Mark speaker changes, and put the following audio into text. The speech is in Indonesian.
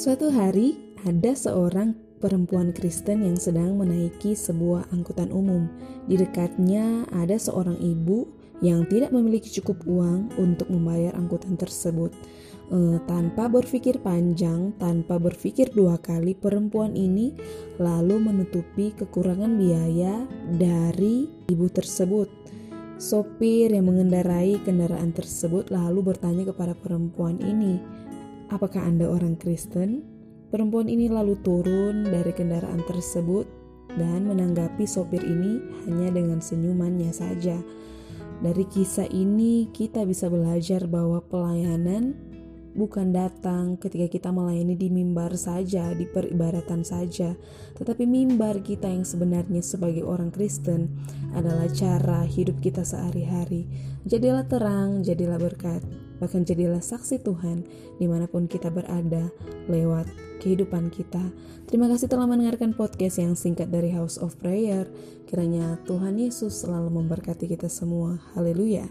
Speaker 1: Suatu hari, ada seorang perempuan Kristen yang sedang menaiki sebuah angkutan umum. Di dekatnya ada seorang ibu yang tidak memiliki cukup uang untuk membayar angkutan tersebut. E, tanpa berpikir panjang, tanpa berpikir dua kali, perempuan ini lalu menutupi kekurangan biaya dari ibu tersebut. Sopir yang mengendarai kendaraan tersebut lalu bertanya kepada perempuan ini, Apakah Anda orang Kristen? Perempuan ini lalu turun dari kendaraan tersebut dan menanggapi sopir ini hanya dengan senyumannya saja. Dari kisah ini, kita bisa belajar bahwa pelayanan bukan datang ketika kita melayani di mimbar saja, di peribaratan saja, tetapi mimbar kita yang sebenarnya sebagai orang Kristen adalah cara hidup kita sehari-hari. Jadilah terang, jadilah berkat bahkan jadilah saksi Tuhan di mana pun kita berada lewat kehidupan kita. Terima kasih telah mendengarkan podcast yang singkat dari House of Prayer. Kiranya Tuhan Yesus selalu memberkati kita semua. Haleluya.